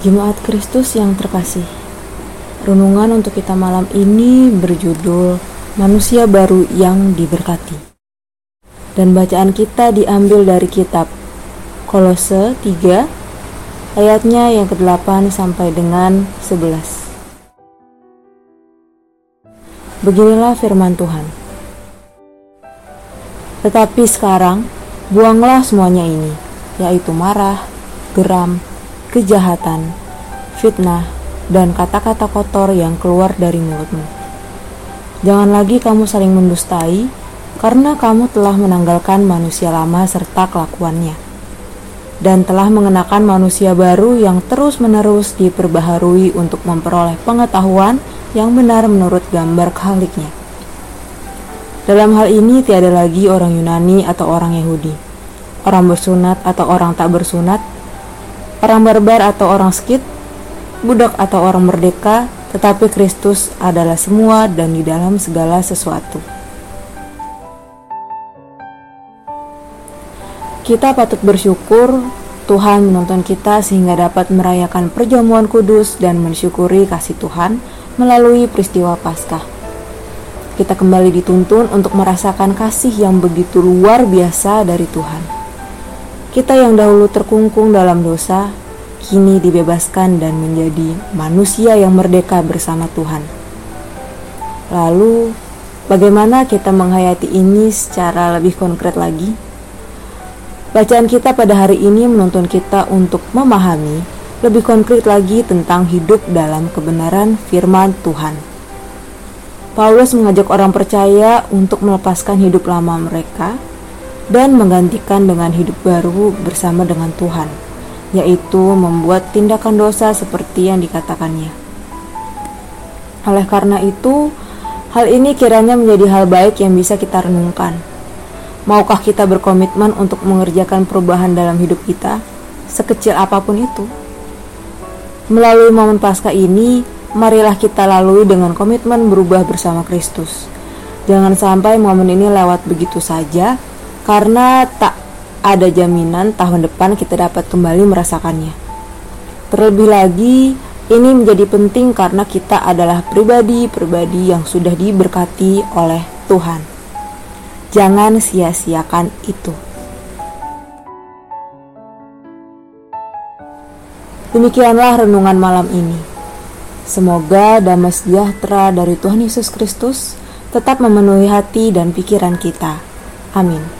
Jemaat Kristus yang terkasih, renungan untuk kita malam ini berjudul Manusia Baru yang Diberkati. Dan bacaan kita diambil dari kitab Kolose 3 ayatnya yang ke-8 sampai dengan 11. Beginilah firman Tuhan. Tetapi sekarang, buanglah semuanya ini, yaitu marah, geram, kejahatan, fitnah, dan kata-kata kotor yang keluar dari mulutmu. Jangan lagi kamu saling mendustai, karena kamu telah menanggalkan manusia lama serta kelakuannya, dan telah mengenakan manusia baru yang terus-menerus diperbaharui untuk memperoleh pengetahuan yang benar menurut gambar khaliknya. Dalam hal ini tiada lagi orang Yunani atau orang Yahudi, orang bersunat atau orang tak bersunat, orang barbar atau orang skit, budak atau orang merdeka, tetapi Kristus adalah semua dan di dalam segala sesuatu. Kita patut bersyukur Tuhan menonton kita sehingga dapat merayakan perjamuan kudus dan mensyukuri kasih Tuhan melalui peristiwa Paskah. Kita kembali dituntun untuk merasakan kasih yang begitu luar biasa dari Tuhan. Kita yang dahulu terkungkung dalam dosa, kini dibebaskan dan menjadi manusia yang merdeka bersama Tuhan. Lalu, bagaimana kita menghayati ini secara lebih konkret lagi? Bacaan kita pada hari ini menuntun kita untuk memahami lebih konkret lagi tentang hidup dalam kebenaran firman Tuhan. Paulus mengajak orang percaya untuk melepaskan hidup lama mereka dan menggantikan dengan hidup baru bersama dengan Tuhan, yaitu membuat tindakan dosa seperti yang dikatakannya. Oleh karena itu, hal ini kiranya menjadi hal baik yang bisa kita renungkan. Maukah kita berkomitmen untuk mengerjakan perubahan dalam hidup kita, sekecil apa pun itu? Melalui momen Paskah ini, marilah kita lalui dengan komitmen berubah bersama Kristus. Jangan sampai momen ini lewat begitu saja karena tak ada jaminan tahun depan kita dapat kembali merasakannya. Terlebih lagi, ini menjadi penting karena kita adalah pribadi-pribadi yang sudah diberkati oleh Tuhan. Jangan sia-siakan itu. Demikianlah renungan malam ini. Semoga damai sejahtera dari Tuhan Yesus Kristus tetap memenuhi hati dan pikiran kita. Amin.